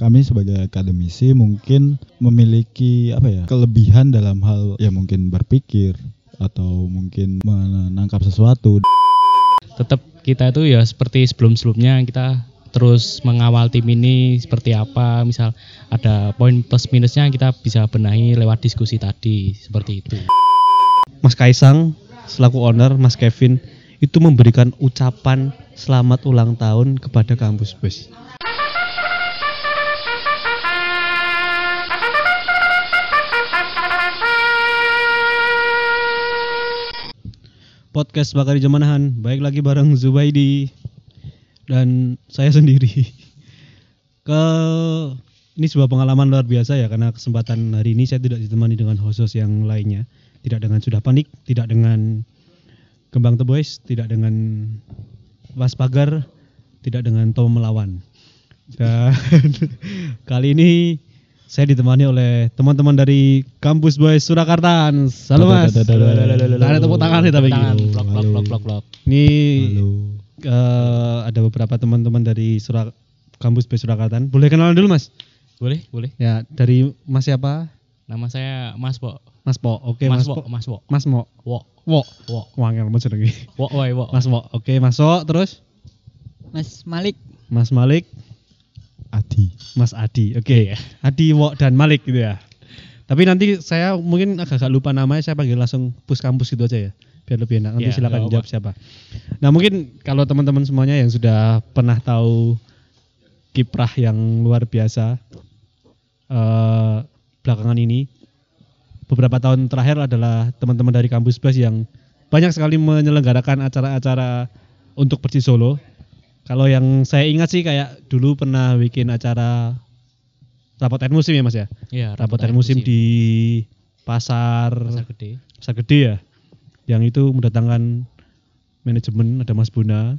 kami sebagai akademisi mungkin memiliki apa ya kelebihan dalam hal ya mungkin berpikir atau mungkin menangkap sesuatu. Tetap kita itu ya seperti sebelum-sebelumnya kita terus mengawal tim ini seperti apa. Misal ada poin plus minusnya kita bisa benahi lewat diskusi tadi seperti itu. Mas Kaisang selaku owner Mas Kevin itu memberikan ucapan selamat ulang tahun kepada kampus bus. Podcast Bakari Jamanahan, baik lagi bareng Zubaidi dan saya sendiri. Ke ini sebuah pengalaman luar biasa ya karena kesempatan hari ini saya tidak ditemani dengan host yang lainnya, tidak dengan sudah panik, tidak dengan Kembang The Boys, tidak dengan Was Pagar, tidak dengan Tom Melawan. Dan kali ini saya ditemani oleh teman-teman dari Kampus Boys Surakarta. Halo Mas. Ada tepuk tangan nih tapi. blok blok blok blok blok Ini eh, ada beberapa teman-teman dari Surak Kampus Boys Surakarta. Boleh kenalan dulu Mas? boleh boleh Ya, dari Mas siapa? nama saya Mas Bo Mas Po. Oke, Mas Mas, Wo Po. Mas Wo Mas Mo. Wo Wo. Wo Wangel mas jenenge. Wo woi Wo Mas Mo. Oke, Mas Wo terus Mas Malik Mas Malik, Adi Mas Adi. Oke. Adi, Wo dan Malik gitu ya. Tapi nanti saya mungkin agak-agak lupa namanya, saya panggil langsung pus kampus gitu aja ya. Biar lebih enak. Nanti Ya, silakan jawab siapa. Nah, mungkin kalau teman-teman semuanya yang sudah pernah tahu kiprah yang luar biasa eh belakangan ini beberapa tahun terakhir adalah teman-teman dari kampus Bas yang banyak sekali menyelenggarakan acara-acara untuk Persis Solo. Kalau yang saya ingat sih kayak dulu pernah bikin acara rapot air musim ya Mas ya. ya Rapot air musim di pasar pasar gede pasar gede ya. Yang itu mendatangkan manajemen ada Mas Buna,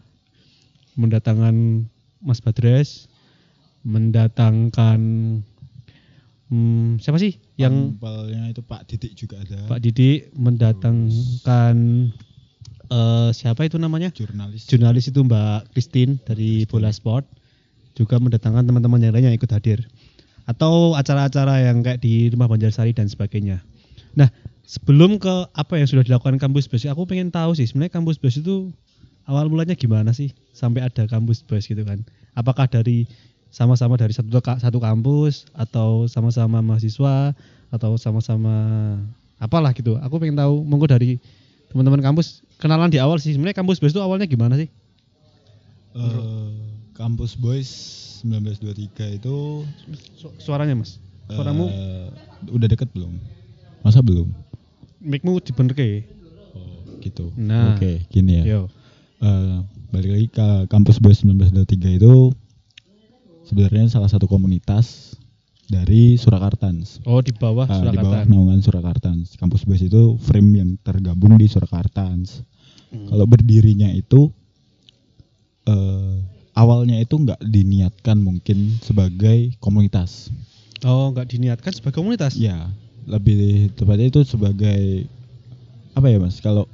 mendatangkan Mas Badres, mendatangkan hmm, siapa sih yang itu Pak Didik juga ada Pak Didi mendatangkan eh, siapa itu namanya? jurnalis Jurnalis itu Mbak Christine dari Bola Sport juga mendatangkan teman-teman yang lain yang ikut hadir atau acara-acara yang kayak di Rumah Banjarsari dan sebagainya. Nah, sebelum ke apa yang sudah dilakukan kampus bus, aku pengen tahu sih sebenarnya kampus bus itu awal mulanya gimana sih sampai ada kampus bus gitu kan? Apakah dari sama-sama dari satu satu kampus atau sama-sama mahasiswa atau sama-sama apalah gitu. Aku pengen tahu monggo dari teman-teman kampus kenalan di awal sih sebenarnya kampus bus itu awalnya gimana sih? Eh, Kampus Boys 1923 itu Su- suaranya mas, suaramu eh, udah deket belum? Masa belum? mic-mu dibenerke. Oh, gitu. Nah. Oke, gini ya. Yo. Eh, balik lagi ke Kampus Boys 1923 itu sebenarnya salah satu komunitas dari Surakartans. Oh di bawah Ah, di bawah naungan Surakartans. Kampus Boys itu frame yang tergabung di Surakartans. Hmm. Kalau berdirinya itu eh, awalnya itu nggak diniatkan mungkin sebagai komunitas. Oh nggak diniatkan sebagai komunitas? Ya, lebih tepatnya itu sebagai apa ya mas? Kalau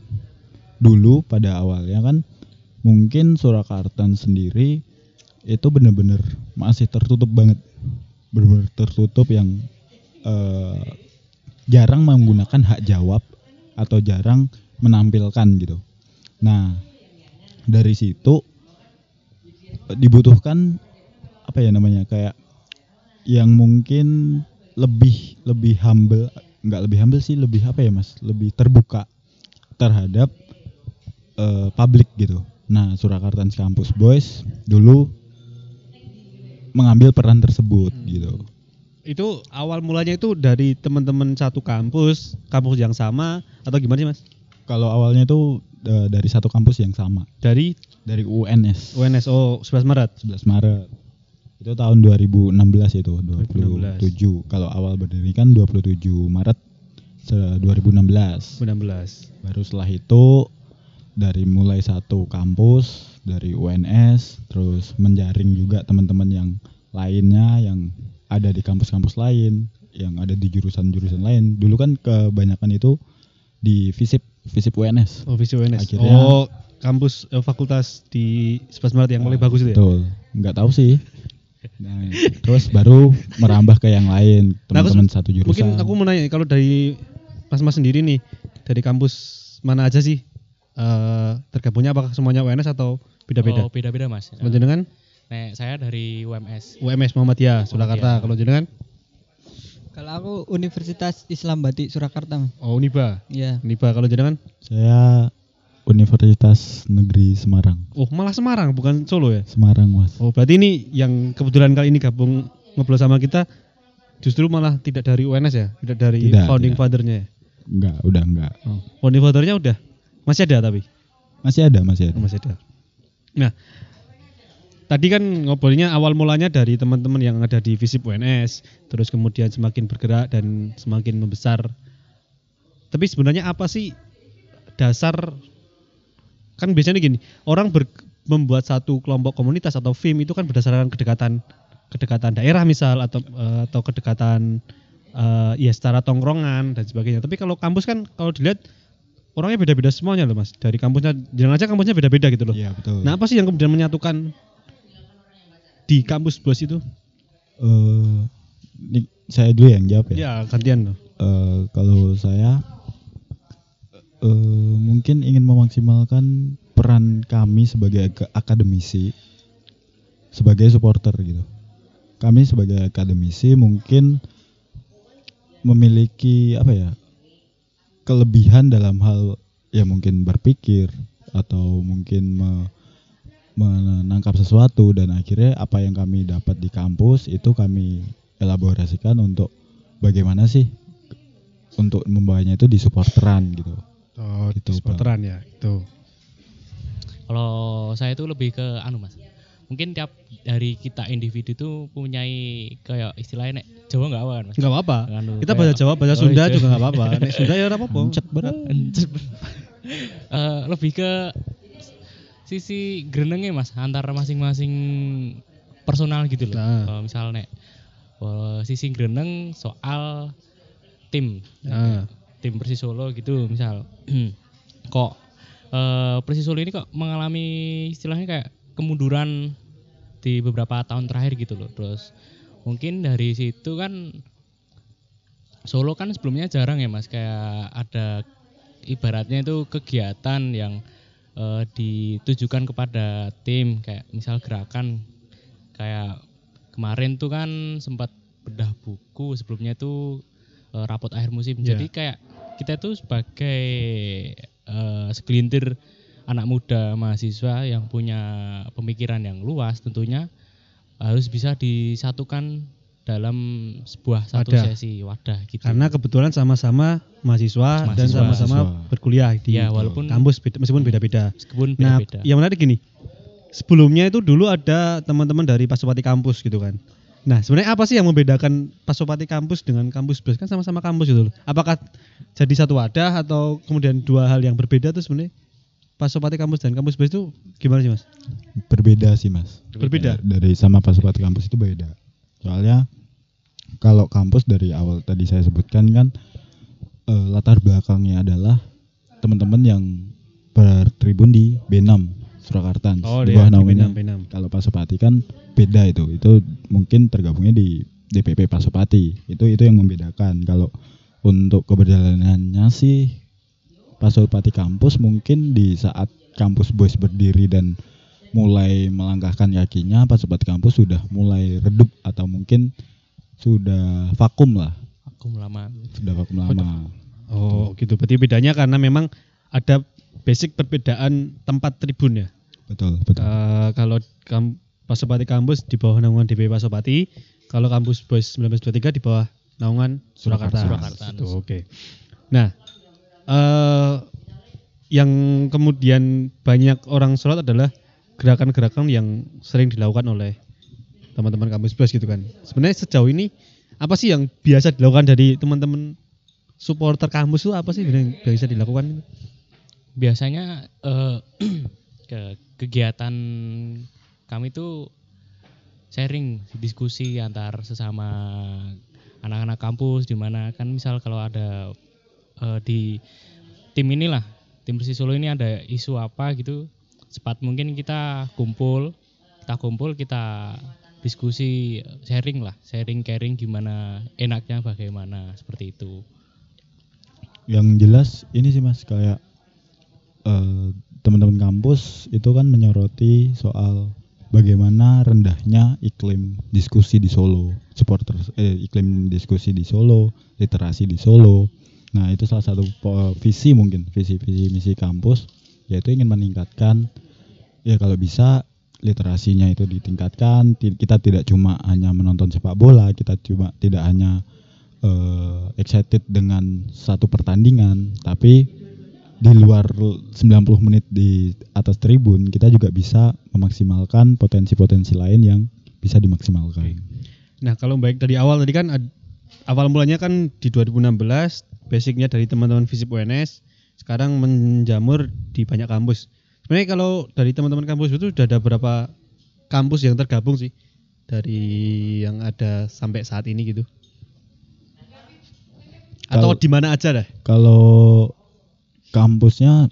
dulu pada awalnya kan mungkin Surakarta sendiri itu benar-benar masih tertutup banget, benar-benar tertutup yang eh, jarang menggunakan hak jawab atau jarang menampilkan gitu. Nah dari situ eh, dibutuhkan apa ya namanya kayak yang mungkin lebih lebih humble nggak lebih humble sih lebih apa ya mas lebih terbuka terhadap eh, publik gitu nah Surakarta Campus Boys dulu mengambil peran tersebut gitu Itu awal mulanya itu dari teman-teman satu kampus, kampus yang sama atau gimana sih mas? kalau awalnya itu eh, dari satu kampus yang sama Dari dari UNS UNSO 11 Maret. 11 Maret itu tahun 2016 itu 2016. 27 kalau awal berdiri kan 27 Maret se- 2016 2016. baru setelah itu dari mulai satu kampus dari UNS terus menjaring juga teman-teman yang lainnya yang ada di kampus-kampus lain yang ada di jurusan-jurusan lain dulu kan kebanyakan itu di FISIP FISIP UNS Oh visi UNS. Akhirnya- oh kampus eh, fakultas di 11 Maret yang paling bagus itu ya? betul nggak tahu sih Nah, terus baru merambah ke yang lain Nah, teman-teman satu jurusan. Mungkin aku mau nanya kalau dari Mas Mas sendiri nih dari kampus mana aja sih eh tergabungnya apakah semuanya UNS atau beda-beda? Oh, beda-beda Mas. Kalau jenengan Nek saya dari UMS. UMS Muhammadiyah Surakarta. Kalau jenengan Kalau aku Universitas Islam Batik Surakarta. Mas. oh Uniba. Iya. Uniba kalau jenengan Saya Universitas Negeri Semarang. oh malah Semarang bukan Solo ya. Semarang, Mas. Oh berarti ini yang kebetulan kali ini gabung ngobrol sama kita justru malah tidak dari UNS ya, tidak dari Tidak, founding tidak. fathernya ya. Enggak, udah enggak. Oh. Founding fathernya udah masih ada tapi Masih ada, masih Oh, ada. masih ada. Nah, tadi kan ngobrolnya awal mulanya dari teman-teman yang ada di Visip UNS, terus kemudian semakin bergerak dan semakin membesar. Tapi sebenarnya apa sih dasar kan biasanya gini, orang ber- membuat satu kelompok komunitas atau FIM itu kan berdasarkan kedekatan kedekatan daerah misal atau eh, atau kedekatan eh, ya secara tongkrongan dan sebagainya. Tapi kalau kampus kan kalau dilihat orangnya beda-beda semuanya loh mas. Dari kampusnya, jangan aja kampusnya beda-beda gitu loh. Iya, betul. Nah apa sih yang kemudian menyatukan di kampus bos itu? Eh, ini saya dulu yang jawab ya. Ya gantian loh. Eh, kalau saya eh, mungkin ingin memaksimalkan peran kami sebagai ak- akademisi sebagai supporter gitu. Kami sebagai akademisi mungkin memiliki apa ya? Kelebihan dalam hal ya mungkin berpikir atau mungkin me- menangkap sesuatu dan akhirnya apa yang kami dapat di kampus itu kami elaborasikan untuk bagaimana sih untuk membawanya itu di supporteran gitu. Oh, Gitu, di supporteran ya. Itu. Kalau saya itu lebih ke anu Mas. Mungkin tiap dari kita individu itu punyai kayak istilahnya nek Jawa enggak apa kan Mas? Enggak apa-apa. Anu, Kita bahasa Jawa, bahasa Oh, Sunda iya. juga enggak apa-apa. Nek Sunda ya ora apa-apa. Encek berat. Encep. Eh, lebih ke sisi grenengnya mas antar masing-masing personal gitu loh. Nah. Kalau misal nek eh, sisi greneng soal tim Nah. tim Persis Solo gitu misal kok eh, Persis Solo ini kok mengalami istilahnya kayak kemunduran di beberapa tahun terakhir gitu loh terus mungkin dari situ kan Solo kan sebelumnya jarang ya mas kayak ada ibaratnya itu kegiatan yang eh, ditujukan kepada tim kayak misal gerakan kayak kemarin tuh kan sempat bedah buku sebelumnya itu eh, rapot akhir musim Iya. jadi kayak kita itu sebagai eh, segelintir anak muda mahasiswa yang punya pemikiran yang luas tentunya harus bisa disatukan dalam sebuah satu Wadah. sesi wadah gitu Karena kebetulan sama-sama mahasiswa, dan Mahasiswa. sama-sama Mahasiswa. berkuliah di Ya, walaupun- kampus beda- meskipun beda-beda. meskipun Nah, beda-beda yang menarik gini. Sebelumnya itu dulu ada teman-teman dari Pasopati kampus gitu kan. Nah, sebenarnya apa sih yang membedakan Pasopati kampus dengan kampus BES kan sama-sama kampus gitu loh. Apakah jadi satu wadah atau kemudian dua hal yang berbeda tuh sebenarnya Pasopati kampus dan kampus BES itu gimana sih, Mas? Berbeda sih mas. Berbeda. Dari sama Pasupati kampus itu beda. Soalnya kalau kampus dari awal tadi saya sebutkan kan eh, latar belakangnya adalah teman-teman yang bertribun di B6 Surakarta Oh, di iya, bawah naungannya. B6, B6. Kalau Pasupati kan beda itu. Itu mungkin tergabungnya di DPP Pasupati. Itu itu yang membedakan. Kalau untuk keberjalanannya sih Pasupati kampus mungkin di saat kampus Boys berdiri dan mulai melangkahkan kakinya Pasupati kampus sudah mulai redup atau mungkin sudah vakum lah. aku lama Sudah vakum lama. Oh, gitu. Berarti bedanya karena memang ada basic perbedaan tempat tribun ya. Betul, betul. Eh, kalau kam Pasopati kampus di bawah naungan DP Pasopati, kalau kampus Boys 1923 di bawah naungan Surakarta. Surakarta. Itu, Oke. Nah, eh yang kemudian banyak orang sorot adalah gerakan-gerakan yang sering dilakukan oleh teman-teman kampus Boys gitu kan. Sebenarnya sejauh ini apa sih yang biasa dilakukan dari teman-teman supporter kampus itu apa sih yang biasa dilakukan? biasanya ke kegiatan kami tuh sharing diskusi antar sesama anak-anak kampus di mana kan misal kalau ada eh, di tim inilah. Tim Persis Solo ini ada isu apa gitu. Cepat mungkin kita kumpul kita kumpul kita diskusi sharing lah. Sharing caring gimana enaknya bagaimana seperti itu. Yang jelas ini sih mas kayak eh, teman-teman kampus itu kan menyoroti soal bagaimana rendahnya iklim diskusi di Solo supporter eh, iklim diskusi di Solo literasi di Solo nah itu salah satu visi mungkin visi visi misi kampus yaitu ingin meningkatkan ya kalau bisa literasinya itu ditingkatkan Ti- kita tidak cuma hanya menonton sepak bola kita cuma tidak hanya eh, excited dengan satu pertandingan tapi di luar 90 menit di atas tribun kita juga bisa memaksimalkan potensi-potensi lain yang bisa dimaksimalkan. Nah, kalau baik dari awal tadi kan awal mulanya kan di 2016 basicnya dari teman-teman FISIP UNS sekarang menjamur di banyak kampus. Sebenarnya kalau dari teman-teman kampus itu sudah ada berapa kampus yang tergabung sih dari yang ada sampai saat ini gitu? Atau di mana aja dah? Kalau kampusnya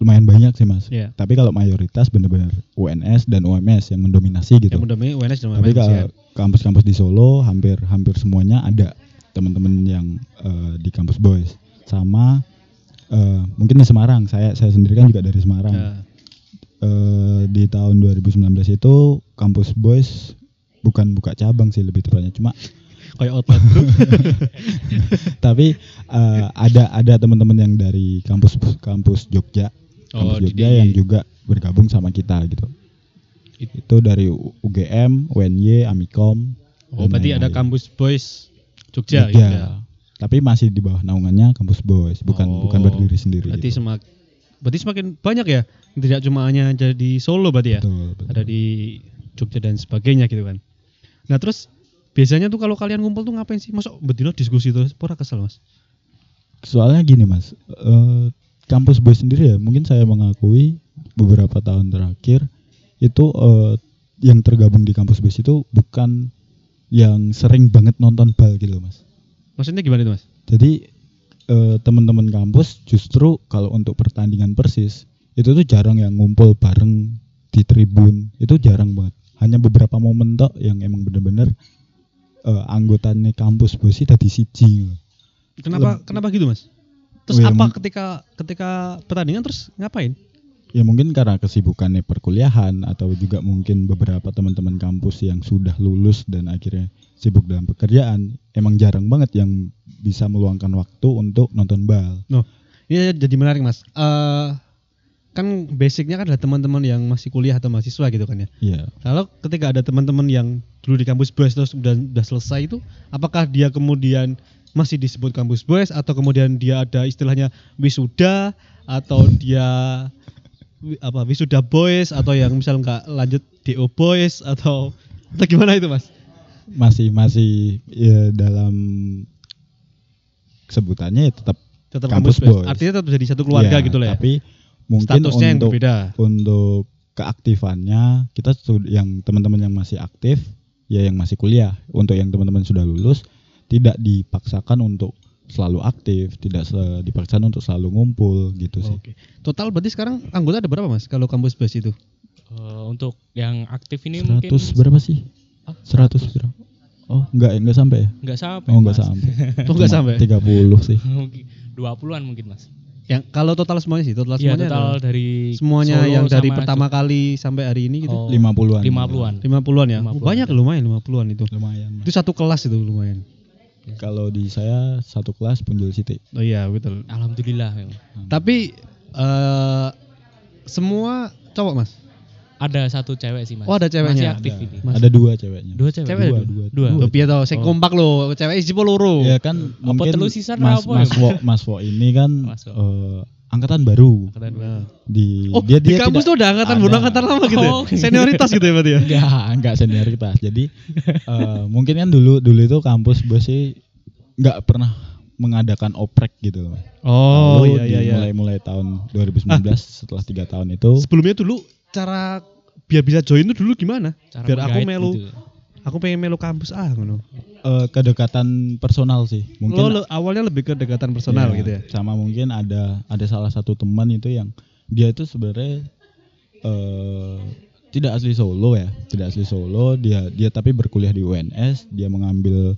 lumayan banyak sih mas. Iya. Tapi kalau mayoritas benar-benar UNS dan UMS yang mendominasi gitu. Yang mendominasi UNS dan Tapi UMS ya. kalau kampus-kampus di Solo hampir hampir semuanya ada teman-teman yang eh, di kampus boys. Sama eh, mungkin di Semarang. Saya saya sendiri kan juga dari Semarang. Ya. eh, di tahun 2019 itu kampus boys bukan buka cabang sih lebih tepatnya cuma Kayak outlet group. tapi eh, ada ada teman-teman yang dari kampus kampus Jogja Oh, kampus di Jogja DI. yang juga bergabung sama kita gitu itu dari UGM, UNY, Amikom Oh, berarti ada kampus boys Jogja, Jogja. gitu ya. tapi masih di bawah naungannya kampus boys bukan Oh, bukan berdiri sendiri Berarti gitu. semak berarti semakin banyak ya. Tidak cuma hanya ada di Solo berarti ya. Betul, betul. Ada di Jogja dan sebagainya gitu kan. Nah, terus biasanya tuh kalau kalian ngumpul tuh ngapain sih? Masuk bedino diskusi terus pura kesel, Mas. soalnya gini mas eh, kampus boys sendiri ya mungkin saya mengakui beberapa tahun terakhir itu eh, yang tergabung di kampus boys itu bukan yang sering banget nonton bal gitu loh, mas Maksudnya gimana itu, Mas? jadi eh, teman-teman kampus justru kalau untuk pertandingan persis itu tuh jarang yang ngumpul bareng di tribun itu jarang banget hanya beberapa momen tok yang emang bener-bener eh, anggotanya kampus boys itu tadi siji gitu. Kenapa Leb- kenapa gitu, Mas? Terus Oh, apa ketika ketika pertandingan terus ngapain? Ya mungkin karena kesibukannya perkuliahan atau juga mungkin beberapa teman-teman kampus yang sudah lulus dan akhirnya sibuk dalam pekerjaan, emang jarang banget yang bisa meluangkan waktu untuk nonton bal. Ini jadi menarik, Mas. Eh kan basicnya kan ada teman-teman yang masih kuliah atau mahasiswa gitu kan ya. Iya. Kalau ketika ada teman-teman yang dulu di kampus boys terus udah udah selesai itu, apakah dia kemudian masih disebut kampus boys atau kemudian dia ada istilahnya wisuda atau dia apa wisuda boys atau yang misal nggak lanjut do boys atau atau gimana itu mas? Masih masih ya dalam sebutannya ya tetap Tetap Kampus kampus boys. boys. Artinya tetap jadi satu keluarga ya, gitu lah ya. Tapi mungkin Statusnya yang untuk berbeda. untuk keaktifannya kita yang teman-teman yang masih aktif ya yang masih kuliah untuk yang teman-teman sudah lulus tidak dipaksakan untuk selalu aktif tidak se- dipaksakan untuk selalu ngumpul gitu sih Oke. Total berarti sekarang anggota ada berapa mas kalau kampus boys itu? Eh, untuk yang aktif ini 100 mungkin berapa sih Ah, 100 berapa oh enggak enggak sampai ya nggak sampai oh enggak Mas. sampai Oh, enggak sampai? 30 sih mungkin 20-an mungkin mas Yang kalau total semuanya sih, total Iya semuanya total adalah- dari semuanya Solo yang dari pertama kali sampai hari ini gitu. Oh, 50-an 50-an 50-an ya. 50-an. Banyak lumayan 50-an itu. lumayan Itu satu kelas itu lumayan. Kalau di saya satu kelas Punjul City Oh iya, betul. alhamdulillah memang. Tapi eh semua cowok, Mas. ada satu cewek sih mas Oh, ada ceweknya. masih aktif Ada. ini Mas. ada dua ceweknya dua cewek Cewek dua, dua, dua. Loh, piye to, sing Oh. kompak lo, cewek isi loro. Ya kan Apa mungkin telu sisan Mas apa Mas ya? Wo, Mas Wo ini kan Mas Wo. eh, angkatan baru Nah. di Oh, dia di dia kampus tuh udah angkatan baru angkatan lama gitu. ya? Oh. Senioritas gitu ya berarti ya. enggak enggak senioritas jadi eh, mungkin kan dulu dulu itu kampus bos sih nggak pernah mengadakan oprek gitu loh Oh Lalu iya iya iya. mulai mulai tahun 2019 setelah tiga tahun itu Sebelumnya dulu cara biar bisa join tuh dulu gimana? Cara biar aku melu, gitu. Aku pengen melu kampus ah ngono. eh, kedekatan personal sih mungkin Lo, lo- awalnya lebih ke dekatan personal Iya, gitu ya. Sama mungkin ada ada salah satu teman itu yang dia itu sebenarnya eh tidak asli Solo ya, tidak asli Solo. Dia dia tapi berkuliah di UNS. Dia mengambil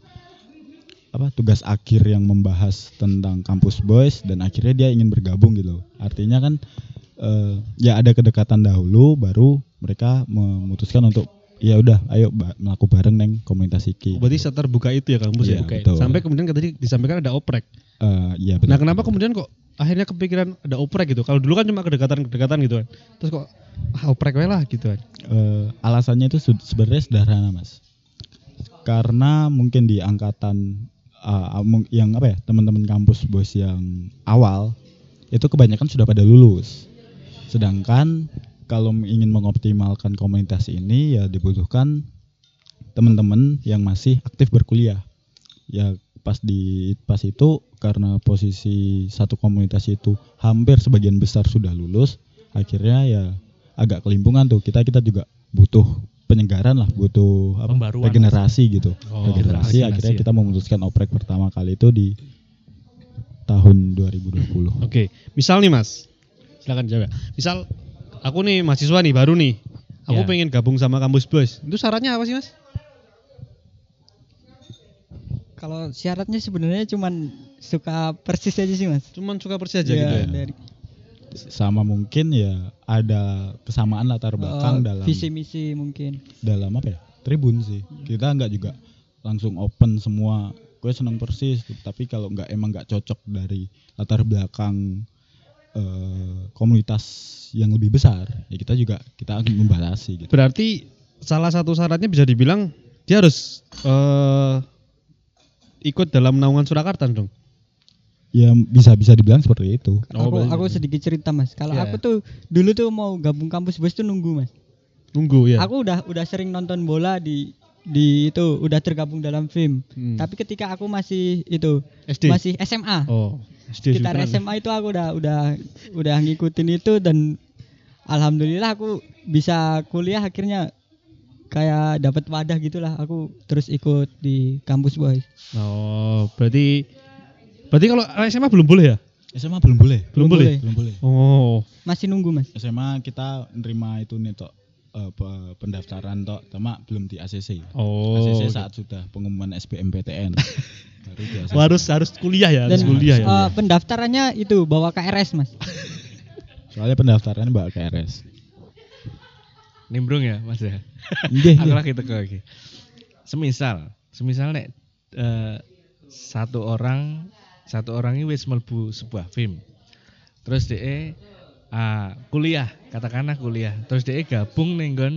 apa tugas akhir yang membahas tentang kampus boys dan akhirnya dia ingin bergabung gitu. Artinya kan eh, ya ada kedekatan dahulu, baru mereka memutuskan untuk ya udah, ayo melaku bareng neng komunitas iki. Berarti terbuka itu ya kampus Iya, ya. betul. Sampai kemudian tadi disampaikan ada oprek. Eh, iya Nah, benar. kenapa kemudian kok akhirnya kepikiran ada oprek gitu? Kalau dulu kan cuma kedekatan-kedekatan gitu kan. Terus kok ah, oprek lah gitu kan. Eh, alasannya itu sebenarnya sederhana mas karena mungkin di angkatan mung- yang apa ya teman-teman kampus bos yang awal itu kebanyakan sudah pada lulus sedangkan kalau ingin mengoptimalkan komunitas ini ya dibutuhkan teman-teman yang masih aktif berkuliah ya pas di pas itu karena posisi satu komunitas itu hampir sebagian besar sudah lulus akhirnya ya agak kelimpungan tuh kita kita juga butuh penyegaran lah butuh apa Pembaruan, regenerasi gitu Oh, regenerasi akhirnya ya. kita memutuskan oprek pertama kali itu di tahun 2020 Oke, misal nih Mas. Silakan jawab. Misal aku nih mahasiswa nih baru nih. Aku Ya. pengen gabung sama kampus boys. Itu syaratnya apa sih Mas? Kalau syaratnya sebenarnya cuman suka persis aja sih mas. Cuman suka persis aja Ya, gitu ya. dari sama mungkin ya ada kesamaan latar belakang eh, dalam visi misi mungkin. dalam apa ya tribun sih kita nggak juga langsung open semua gue seneng persis tapi kalau nggak emang nggak cocok dari latar belakang eh, komunitas yang lebih besar ya kita juga kita akan membatasi gitu Berarti salah satu syaratnya bisa dibilang dia harus eh ikut dalam naungan Surakarta dong. ya bisa bisa dibilang seperti itu Oh, aku aku sedikit cerita mas. Kalau Ya. aku tuh dulu tuh mau gabung kampus bos tuh nunggu mas. Nunggu ya. Aku udah udah sering nonton bola di di itu udah tergabung dalam film. Hmm. Tapi ketika aku masih itu SD. masih SMA, Oh, SD sekitar juga. SMA itu aku udah udah udah ngikutin itu dan alhamdulillah aku bisa kuliah akhirnya kayak dapat wadah gitulah aku terus ikut di kampus boys. Oh, berarti berarti kalau SMA belum boleh ya? SMA belum boleh Belum boleh. belum boleh Oh, Masih nunggu mas. SMA kita nerima itu nih tok pe- pendaftaran tok cuma belum di ACC oh. ACC saat sudah pengumuman SBMPTN baru. Oh, harus harus kuliah ya, harus Dan kuliah ya. eh, pendaftarannya itu bawa KRS mas. soalnya pendaftaran mbak KRS Nimbrung ya, Mas ya. Nggih, Aku lagi teko iki. Semisal, semisal nek eh, satu orang satu orang ini wis mlebu sebuah film. Terus DE ah, kuliah, katakanlah kuliah. Terus DE gabung ning nggon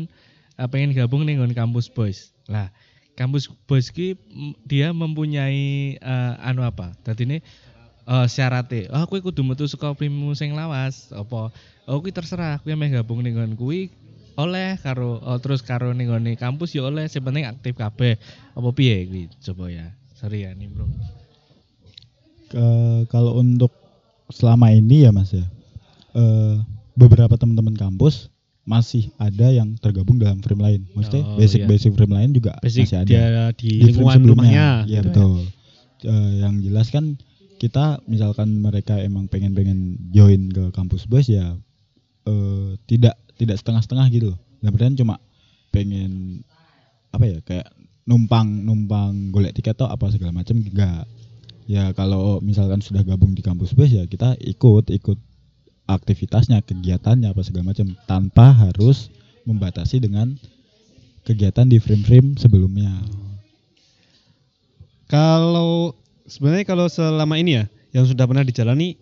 ah, pengen gabung ning nggon kampus boys. Lah, kampus boys ki dia mempunyai eh, anu apa? Dadi ini eh syaratnya, oh aku kudu metu saka filmmu sing lawas apa oh kuwi terserah kuwi meh gabung ning nggon kuwi oleh karo oh, terus karo ning nggone kampus ya oleh sing penting aktif kabeh apa piye kuwi coba ya sorry ya nimbrung Ke- kalau untuk selama ini ya mas ya eh, beberapa teman-teman kampus masih ada yang tergabung dalam frame lain maksudnya Oh, basic iya. basic frame lain juga Basic masih ada dia di, frame lingkungan sebelumnya. rumahnya. Iya gitu ya. betul. Eh, yang jelas kan kita misalkan mereka emang pengen-pengen join ke kampus bos ya eh, tidak tidak setengah-setengah gitu loh. Berarti cuma pengen apa ya kayak numpang numpang golek tiket atau apa segala macam enggak. Ya kalau misalkan sudah gabung di kampus bos ya kita ikut ikut aktivitasnya, kegiatannya apa segala macam tanpa harus membatasi dengan kegiatan di frame-frame sebelumnya. Kalau sebenarnya kalau selama ini ya yang sudah pernah dijalani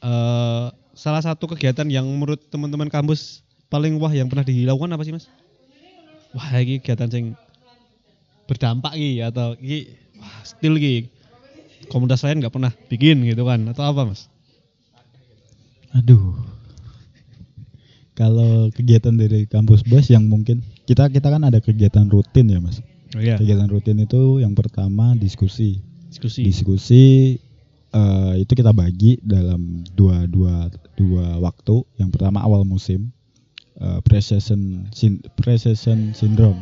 eh salah satu kegiatan yang menurut teman-teman kampus paling wah yang pernah dilakukan apa sih Mas? Wah, ini kegiatan yang berdampak iki atau iki wah still iki komunitas lain nggak pernah bikin gitu kan atau apa Mas? Aduh. Kalau kegiatan dari kampus bos yang mungkin kita kita kan ada kegiatan rutin ya mas. Oh iya, Kegiatan rutin itu yang pertama diskusi. diskusi. Diskusi eh, itu kita bagi dalam dua dua dua waktu. Yang pertama awal musim eh, pre-season sin- pre-season syndrome.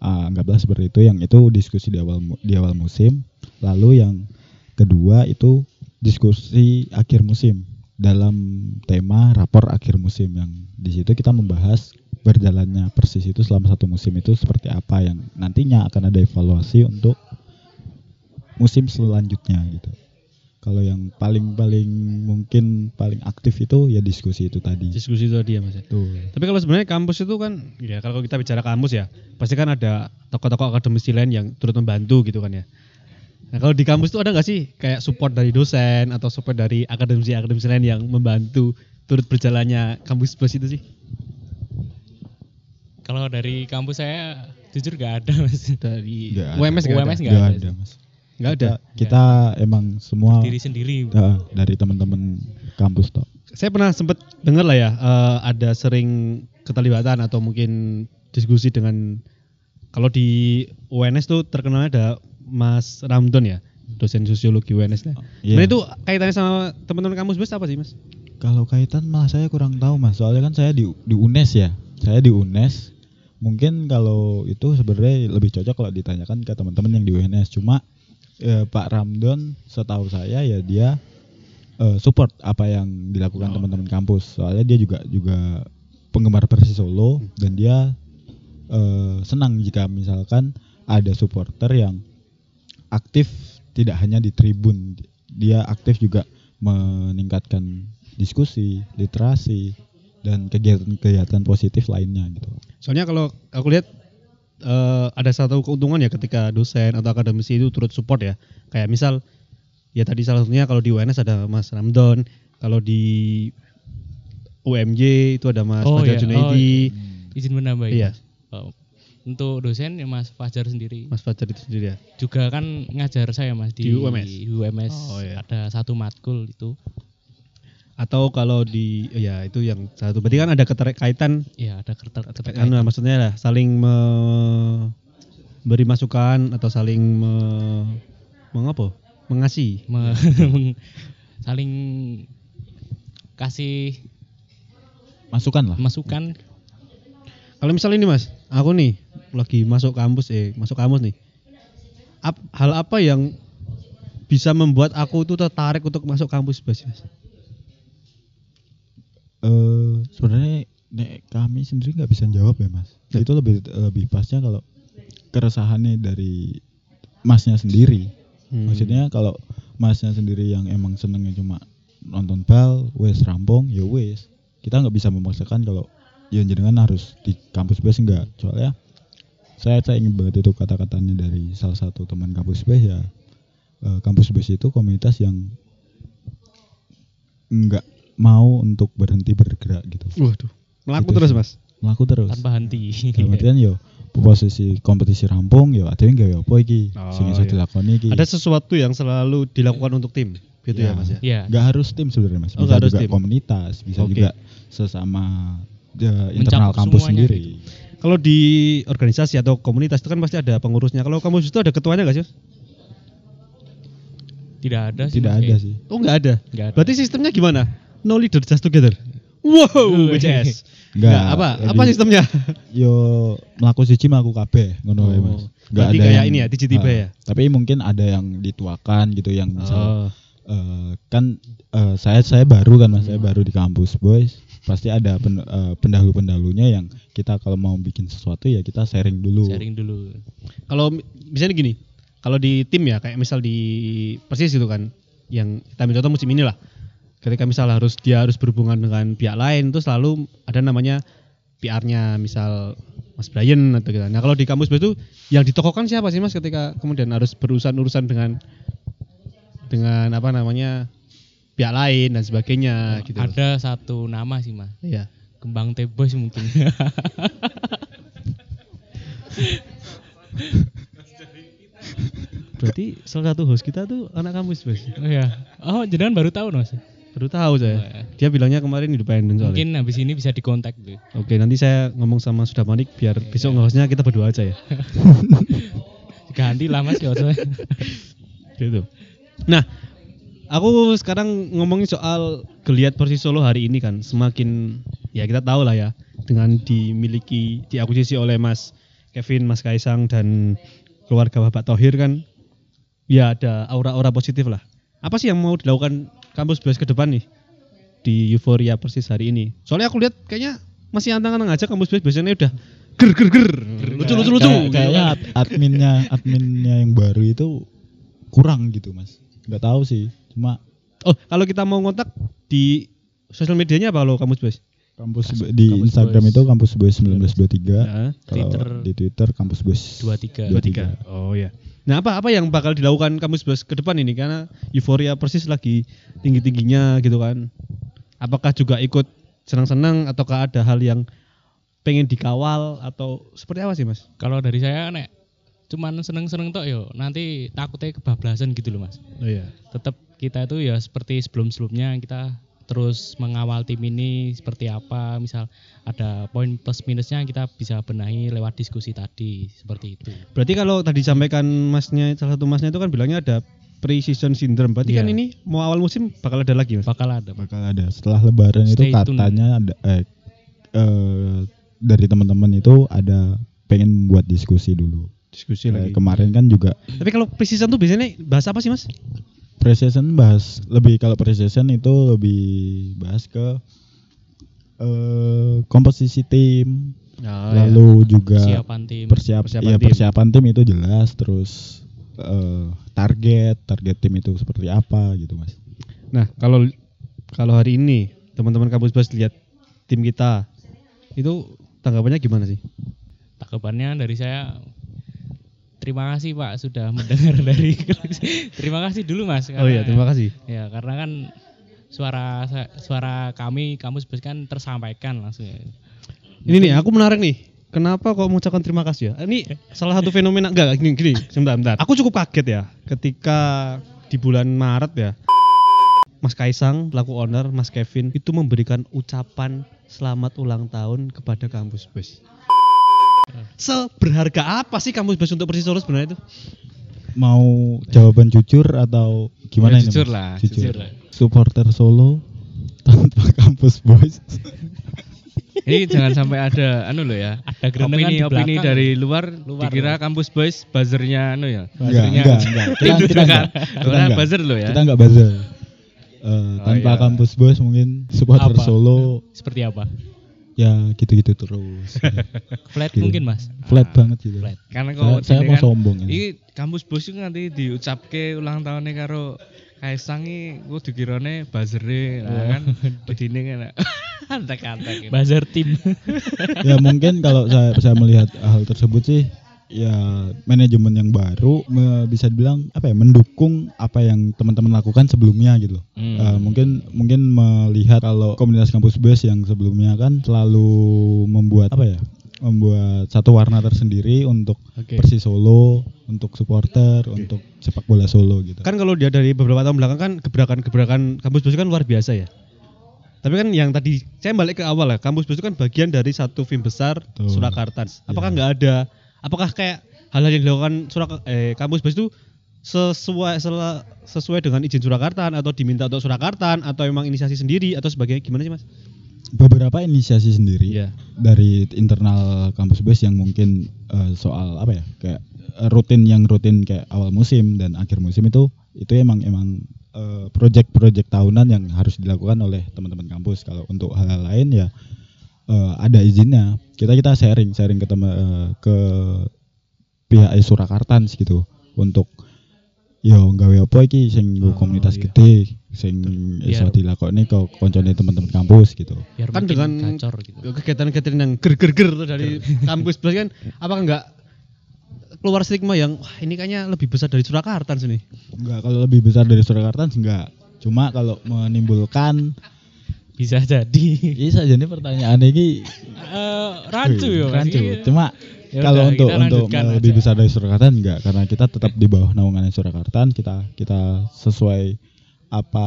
Ah, anggaplah seperti itu. Yang itu diskusi di awal di awal musim. Lalu yang kedua itu diskusi akhir musim dalam tema rapor akhir musim yang di situ kita membahas berjalannya persis itu selama satu musim itu seperti apa yang nantinya akan ada evaluasi untuk musim selanjutnya gitu. Kalau yang paling-paling mungkin paling aktif itu ya diskusi itu tadi. Diskusi itu tadi ya Mas. ya. Tuh. Tapi kalau sebenarnya kampus itu kan ya kalau kita bicara kampus ya, pasti kan ada tokoh-tokoh akademisi lain yang turut membantu gitu kan ya. Nah, kalau di kampus itu ada nggak sih kayak support dari dosen atau support dari akademisi-akademisi lain yang membantu turut berjalannya kampus bus itu sih? Kalau dari kampus saya jujur gak ada mas. Dari Nggak ada. UMS nggak ada? UMS Nggak nggak ada. ada, Mas. Nggak ada. Kita, kita emang semua Diri sendiri. Ya, dari teman-teman kampus toh. Saya pernah sempat dengar lah ya, eh, ada sering keterlibatan atau mungkin diskusi dengan kalau di UNS tuh terkenalnya ada Mas Ramdon ya, dosen sosiologi UNS. Nah, Iya. Sebenarnya itu kaitannya sama teman-teman kampus bus apa sih mas? Kalau kaitan malah saya kurang tahu mas, soalnya kan saya di di UNES ya, saya di UNES. Mungkin kalau itu sebenarnya lebih cocok kalau ditanyakan ke teman-teman yang di UNS. Cuma eh, Pak Ramdon, setahu saya ya dia eh, support apa yang dilakukan Oh. teman-teman kampus. Soalnya dia juga juga penggemar Persis Solo dan dia eh, senang jika misalkan ada supporter yang aktif tidak hanya di tribun, dia aktif juga meningkatkan diskusi, literasi dan kegiatan-kegiatan positif lainnya gitu. Soalnya kalau aku lihat eh, ada satu keuntungan ya ketika dosen atau akademisi itu turut support ya. Kayak misal ya tadi salah satunya kalau di UNS ada Mas Ramdon, kalau di UMJ itu ada Mas Oh, Fajar iya. Junaidi, Izin menambah Iya. Oh, untuk dosen ya Mas Fajar sendiri Mas Fajar itu sendiri ya. juga kan ngajar saya Mas di, Di UMS? di UMS Oh, iya. ada satu matkul itu. Atau kalau di ya itu yang satu berarti kan ada keterkaitan Ya ada keter kan keterkaitan. maksudnya lah saling memberi masukan atau saling me, mengapa? Mengasihi. Me- saling kasih Masukan lah. masukan Kalau misalnya ini Mas, aku nih lagi masuk kampus eh masuk kampus nih. Ap- hal apa yang bisa membuat aku tuh tertarik untuk masuk kampus? Mas? Eh sebenarnya nek kami sendiri nggak bisa jawab ya mas. Ya. Itu lebih lebih pasnya kalau keresahannya dari masnya sendiri. Hmm. Maksudnya kalau masnya sendiri yang emang senengnya cuma nonton bal, wes rampung, ya wes. Kita nggak bisa memaksakan kalau ya jenengan harus di kampus base enggak. Soalnya saya saya ingin banget itu kata-katanya dari salah satu teman kampus base ya. eh, kampus base itu komunitas yang nggak mau untuk berhenti bergerak gitu. Waduh, melaku Gitu terus sih. Mas. Melaku terus. tanpa henti. Artian yo posisi kompetisi rampung yo ada nggak apa iki Oh, sing iso iya. dilakoni iki. Ada sesuatu yang selalu dilakukan untuk tim, gitu ya, Ya. Mas ya. ya, nggak harus tim sebenarnya mas Oh, bisa nggak harus juga tim. komunitas bisa Oke. juga sesama ya, internal kampus sendiri Kalau di organisasi atau komunitas itu kan pasti ada pengurusnya. Kalau kampus itu ada ketuanya nggak sih? Mas? tidak ada sih. tidak ada sih Oh nggak ada. nggak ada. Berarti sistemnya gimana? No leader just together. Wow, BCS. Nggak, Nggak, apa? lebih- Apa sistemnya? yo melaku siji melaku kabeh ngono Oh, mas Nggak berarti ada kayak yang- ini ya, tiba-tiba Ah, ya? tapi mungkin ada yang dituakan gitu yang misal Oh. eh, kan eh, saya saya baru kan mas saya baru di kampus boys pasti ada pen, eh, pendahulu-pendahulunya yang kita kalau mau bikin sesuatu ya kita sharing dulu sharing dulu. Kalau mi- misalnya gini, kalau di tim ya kayak misal di persis itu kan, yang kita ambil contoh musim ini lah. Ketika misal harus dia harus berhubungan dengan pihak lain itu selalu ada namanya PR-nya misal Mas Brian atau gitu. Nah kalau di kampus itu yang ditokohkan siapa sih Mas ketika kemudian harus berurusan urusan dengan dengan apa namanya pihak lain dan sebagainya gitu. Ada satu nama sih mas, Iya. Kembang Tebos mungkin. Berarti salah satu host kita tuh anak kampus Mas. oh ya. Oh jangan baru tahu mas. Baru tahu saya. Oh, ya. Dia bilangnya kemarin independen soalnya. Mungkin habis ini bisa dikontak tuh. Oke, nanti saya ngomong sama Sudah Manik biar besok ngehostnya kita berdua aja ya. Ganti lah mas ya. Gitu. Nah, aku sekarang ngomongin soal geliat Persis Solo hari ini kan. Semakin ya kita tahu lah ya dengan dimiliki diakuisisi oleh Mas Kevin, Mas Kaisang dan keluarga Bapak Tohir kan ya ada aura-aura positif lah. Apa sih yang mau dilakukan kampus Bes ke depan nih di euforia Persis hari ini? Soalnya aku lihat kayaknya masih anteng-anteng aja kampus bus biasanya udah ger ger ger. Lucu lucu lucu. Kayak- kayaknya ad- adminnya adminnya yang baru itu kurang gitu mas. Nggak tahu sih cuma oh kalau kita mau kontak di sosial medianya apa lo kampus bus kampus di Kampus Instagram Boys. itu kampus boys 1923 Nah, kalau Twitter. di Twitter kampus boys 23. 23. Oh ya. Nah apa apa yang bakal dilakukan kampus bus ke depan ini karena euforia persis lagi tinggi tingginya gitu kan. Apakah juga ikut senang-senang ataukah ada hal yang pengen dikawal atau seperti apa sih mas? Kalau dari saya nek cuman seneng-seneng tok yo nanti takutnya kebablasan gitu loh Mas. Oh iya. Tetap kita itu ya seperti sebelum-sebelumnya kita terus mengawal tim ini seperti apa misal ada poin plus minusnya kita bisa benahi lewat diskusi tadi seperti itu Berarti kalau tadi sampaikan masnya salah satu masnya itu kan bilangnya ada pre-season syndrome. Berarti Iya. kan ini mau awal musim bakal ada lagi mas? bakal ada bakal ada setelah lebaran itu Stay tune. katanya ada eh, eh, dari teman-teman itu ada pengen buat diskusi dulu Diskusi Kayak lagi. kemarin kan juga Tapi kalau pre-season tuh biasanya bahas apa sih mas? Precision bahas lebih kalau precision itu lebih bahas ke eh komposisi tim, Oh, lalu juga persiapan tim persiap Persiapan ya tim. persiapan tim itu jelas, terus eh, target target tim itu seperti apa gitu mas. Nah, kalau kalau hari ini teman-teman kampus bus lihat tim kita itu tanggapannya gimana sih? tanggapannya dari saya terima kasih Pak sudah mendengar dari terima kasih dulu Mas Oh iya, terima kasih. ya karena kan suara suara kami kampus bus kan tersampaikan langsung ya. Ini nih, aku menarik nih. Kenapa kok mengucapkan terima kasih ya? Ini salah satu fenomena enggak gini gini, sebentar, bentar. Aku cukup kaget ya ketika di bulan Maret ya. Mas Kaisang, pelaku owner, Mas Kevin itu memberikan ucapan selamat ulang tahun kepada kampus bus. Seberharga apa sih kampus bus untuk Persis Solo sebenarnya itu? Mau jawaban jujur atau gimana Ya, ini? jujur lah, Jujur. jujur lah. Supporter Solo tanpa kampus boys. Ini jangan sampai ada anu loh ya. Ada opini opini belakang. dari luar, Luar, dikira kampus boys buzzernya anu ya. Buzzernya enggak, enggak. Kita, kita juga enggak. kan. Kita Karena enggak. buzzer loh ya. Kita enggak buzzer. Eh, Oh, tanpa iya. kampus boys mungkin supporter Apa? Solo seperti apa ya gitu-gitu terus. flat Gitu. mungkin Mas Flat banget gitu. Flat. Karena Saya, kok saya sini mau kan, sombong ini. Iki kampus bos itu nanti diucapke ulang tahunnya karo Kaisang iki ku dikirane buzzere nah kan bedine kan antek-antek. buzzer tim ya mungkin kalau saya saya melihat hal tersebut sih ya manajemen yang baru me- bisa dibilang apa ya mendukung apa yang teman-teman lakukan sebelumnya gitu loh. Hmm. Eh, mungkin mungkin melihat kalau komunitas kampus bus yang sebelumnya kan selalu membuat apa ya membuat satu warna tersendiri untuk Oke. Persis Solo, untuk supporter, untuk sepak bola Solo gitu. Kan kalau dia dari beberapa tahun belakang kan gebrakan-gebrakan kampus bus kan luar biasa ya. Tapi kan yang tadi saya balik ke awal ya, kampus bus itu kan bagian dari satu film besar Betul. Surakarta. Apakah Ya. nggak ada? Apakah kayak hal-hal yang dilakukan Surak eh, kampus bus itu sesuai sesuai dengan izin Surakarta atau diminta untuk Surakarta atau emang inisiasi sendiri atau sebagainya gimana sih mas? Beberapa inisiasi sendiri Iya. dari internal kampus bus yang mungkin eh, soal apa ya kayak eh, rutin yang rutin kayak awal musim dan akhir musim itu itu emang emang eh, project-project tahunan yang harus dilakukan oleh teman-teman kampus kalau untuk hal-hal lain ya eh, ada izinnya. Kita kita sharing sharing ke teman eh, ke pihak Surakarta gitu. Untuk yo gawe apa iki sing Oh, komunitas iya. gede sing iso dilakoni ke koncone teman-teman kampus gitu. biar Kan dengan gacor gitu. kegiatan-kegiatan yang ger-ger-ger dari kampus bus kan? Apakah nggak keluar stigma yang wah ini kayaknya lebih besar dari Surakarta sini? Enggak, kalau lebih besar dari Surakarta enggak. Cuma kalau menimbulkan bisa jadi bisa jadi pertanyaan ini Eh, rancu ya rancu. Iya. Cuma Ya kalau untuk untuk lebih besar dari Surakarta enggak karena kita tetap di bawah naungan Surakarta, kita kita sesuai apa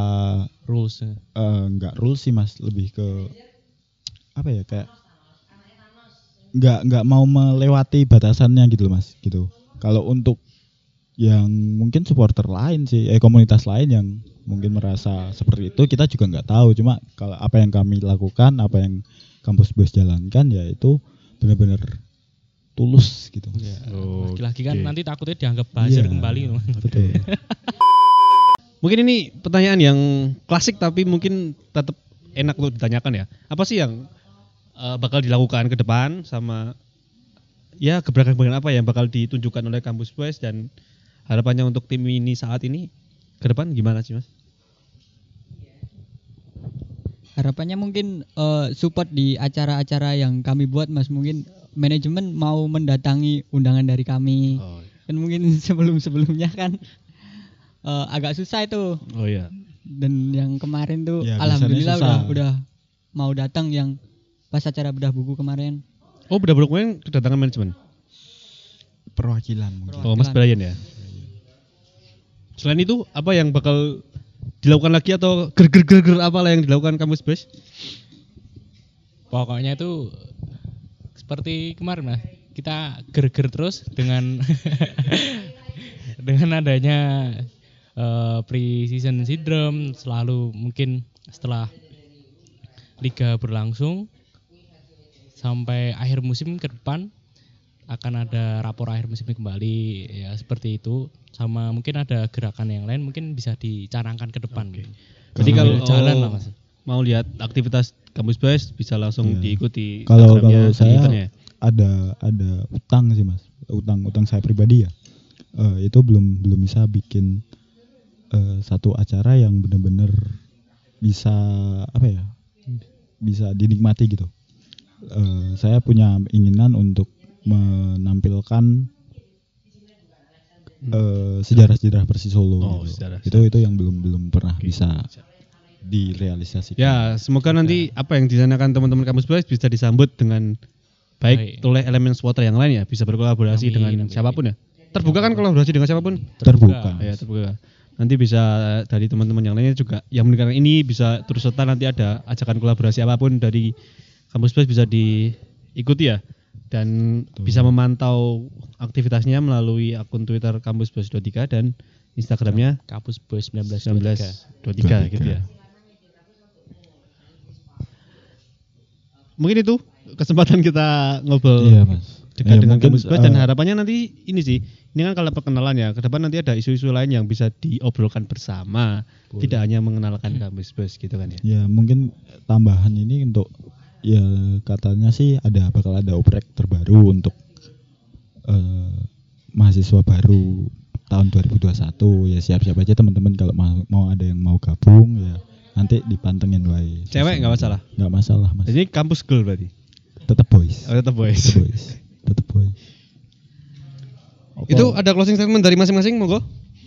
rules eh, enggak rules sih Mas, lebih ke apa ya kayak enggak enggak mau melewati batasannya gitu loh Mas, gitu. Kalau untuk yang mungkin supporter lain sih, eh komunitas lain yang mungkin merasa seperti itu kita juga nggak tahu. Cuma kalau apa yang kami lakukan, apa yang kampus bus jalankan ya itu benar-benar tulus gitu. Ya, lagi-lagi kan nanti takutnya dianggap buzzer Iya, kembali Betul. Mungkin ini pertanyaan yang klasik tapi mungkin tetap enak untuk ditanyakan ya. Apa sih yang eh, bakal dilakukan ke depan sama ya gebrakan-gebrakan apa yang bakal ditunjukkan oleh kampus Boys dan harapannya untuk tim ini saat ini ke depan gimana sih mas? Harapannya mungkin eh, support di acara-acara yang kami buat Mas. Mungkin manajemen mau mendatangi undangan dari kami. Oh, Kan mungkin sebelum-sebelumnya kan eh, agak susah itu. oh ya. Dan yang kemarin tuh Ya, alhamdulillah udah udah mau datang yang pas acara bedah buku kemarin. Oh bedah buluk kemarin kedatangan manajemen. perwakilan mungkin. Oh Mas Brian ya. Selain itu apa yang bakal dilakukan lagi atau ger-ger-ger apa lah yang dilakukan kampus Boys? Pokoknya itu seperti kemarin lah. Kita ger-ger terus dengan dengan adanya eh, pre-season syndrome selalu mungkin setelah liga berlangsung sampai akhir musim ke depan akan ada rapor akhir musim kembali ya seperti itu sama mungkin ada gerakan yang lain mungkin bisa dicanangkan ke depan. Jadi Sambil kalau jalan lah mas. mau lihat aktivitas kampus Boys bisa langsung Iya. diikuti Kalau kalau saya Twitternya. ada ada utang sih mas, utang utang saya pribadi ya. Eh, itu belum belum bisa bikin eh, satu acara yang benar-benar bisa apa ya, bisa dinikmati gitu. Eh, saya punya keinginan untuk menampilkan eh, sejarah-sejarah Persis Solo. Oh, gitu. sejarah. Itu itu yang belum belum pernah bisa direalisasikan. Ya, semoga nanti apa yang disanakan teman-teman kampus Boys bisa disambut dengan baik Baik. oleh elemen supporter yang lain ya, bisa berkolaborasi Amin, dengan amin, siapa pun ya. Terbuka kan kolaborasi dengan siapa pun? terbuka. Ya, terbuka. Nanti bisa dari teman-teman yang lainnya juga yang mendengarkan ini bisa terus serta nanti ada ajakan kolaborasi apa pun dari kampus Boys bisa diikuti ya dan bisa memantau aktivitasnya melalui akun Twitter kampus Boys 23 dan Instagramnya Kampus Boys 1923. 1923 gitu ya. Mungkin itu kesempatan kita ngobrol Iya mas. dekat Ya, dengan mungkin, kampus Boys dan eh, harapannya nanti ini sih ini kan kalau perkenalan ya ke depan nanti ada isu-isu lain yang bisa diobrolkan bersama tidak hanya mengenalkan kampus Boys gitu kan ya Ya mungkin tambahan ini untuk ya katanya sih ada bakal ada oprek terbaru untuk eh, mahasiswa baru tahun 2021 ya siap-siap aja teman-teman kalau mau, mau ada yang mau gabung ya nanti dipantengin wae. Cewek nggak masalah? Nggak masalah mas. jadi kampus girl berarti Tetap boys. oh, tetap boys Tetap boys. Tetap boys. itu ada closing statement dari masing-masing monggo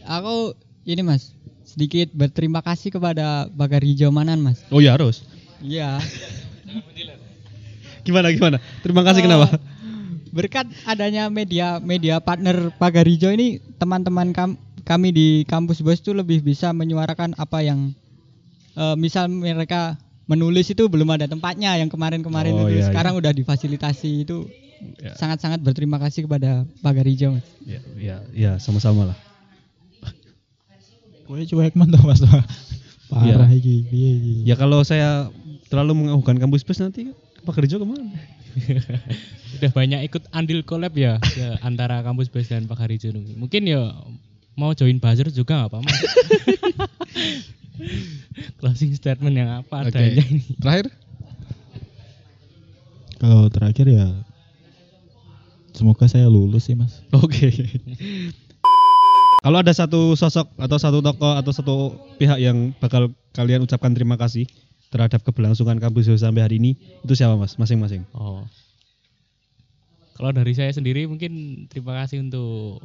Aku ini Mas sedikit berterima kasih kepada Bagar Hijau Manan Mas. oh ya harus Iya. gimana gimana terima kasih Eh, kenapa Berkat adanya media media partner Pagar Hijau ini teman-teman kam- kami di kampus Bos itu lebih bisa menyuarakan apa yang eh, misal mereka menulis itu belum ada tempatnya yang kemarin-kemarin Oh, itu iya, sekarang udah difasilitasi itu Ya. sangat-sangat berterima kasih kepada Pagar Hijau Mas. ya ya ya sama-sama lah Kowe cuek mantap mas. Parah Iya. iki. Piye iki? ya kalau saya terlalu mengaguhkan kampus Boys nanti Pak Kerja ke mana Udah banyak ikut andil collab ya, ya antara kampus Boys dan Pak Harijo. Mungkin ya mau join buzzer juga nggak apa-apa. Mas. Closing statement yang apa Oke. adanya ini. terakhir Kalau terakhir ya semoga saya lulus sih mas. Oke. Kalau ada satu sosok atau satu tokoh atau satu pihak yang bakal kalian ucapkan terima kasih terhadap keberlangsungan kampus sampai hari ini, itu siapa mas? Masing-masing. Oh. Kalau dari saya sendiri mungkin terima kasih untuk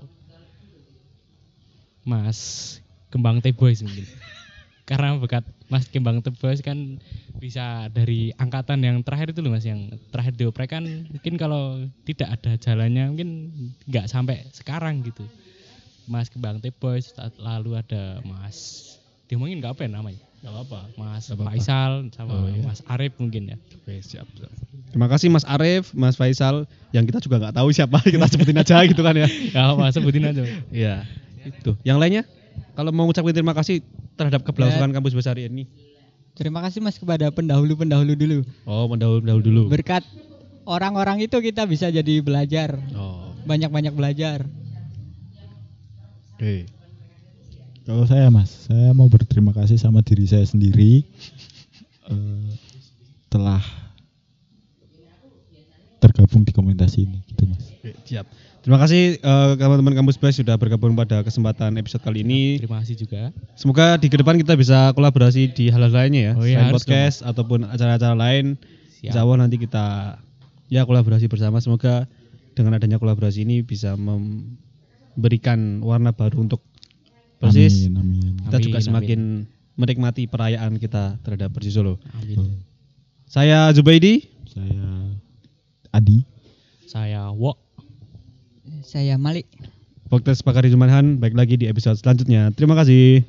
Mas Kembang Teh Boys mungkin. Karena berkat Mas Kembang Teh Boys kan bisa dari angkatan yang terakhir itu loh Mas yang terakhir dioprek kan mungkin kalau tidak ada jalannya mungkin nggak sampai sekarang gitu. Mas Kembang Teh Boys lalu ada Mas diomongin nggak apa ya namanya? Gak apa-apa. Mas Nggak apa-apa. Faisal sama Oh, iya. Mas Arif mungkin ya. Oke, siap. siap. Terima kasih Mas Arif, Mas Faisal, yang kita juga nggak tahu siapa, kita sebutin aja gitu kan ya. Gak apa sebutin aja. Iya, itu. Yang lainnya, kalau mau ngucapin terima kasih terhadap keberlangsungan kampus besar ini. Terima kasih Mas kepada pendahulu-pendahulu dulu. Oh, mendahulu-dahulu dulu. Berkat orang-orang itu kita bisa jadi belajar, Oh, banyak-banyak belajar. oke. Kalau saya mas, saya mau berterima kasih sama diri saya sendiri eh, telah tergabung di komunitas ini gitu mas Oke, siap. Terima kasih eh, teman-teman kampus Base sudah bergabung pada kesempatan episode kali ini. Terima kasih juga. Semoga di ke depan kita bisa kolaborasi di hal-hal lainnya ya, Oh iya, selain podcast ataupun acara-acara lain. Siap. Insya Allah nanti kita ya kolaborasi bersama. Semoga dengan adanya kolaborasi ini bisa memberikan warna baru untuk persis. amin amin Kita juga Amin, semakin menikmati perayaan kita terhadap Persis Solo. Amin. Saya Zubaidi. saya Adi Saya Wok. Saya Malik. Podcast Pakari Jumanhan. Baik lagi di episode selanjutnya. Terima kasih.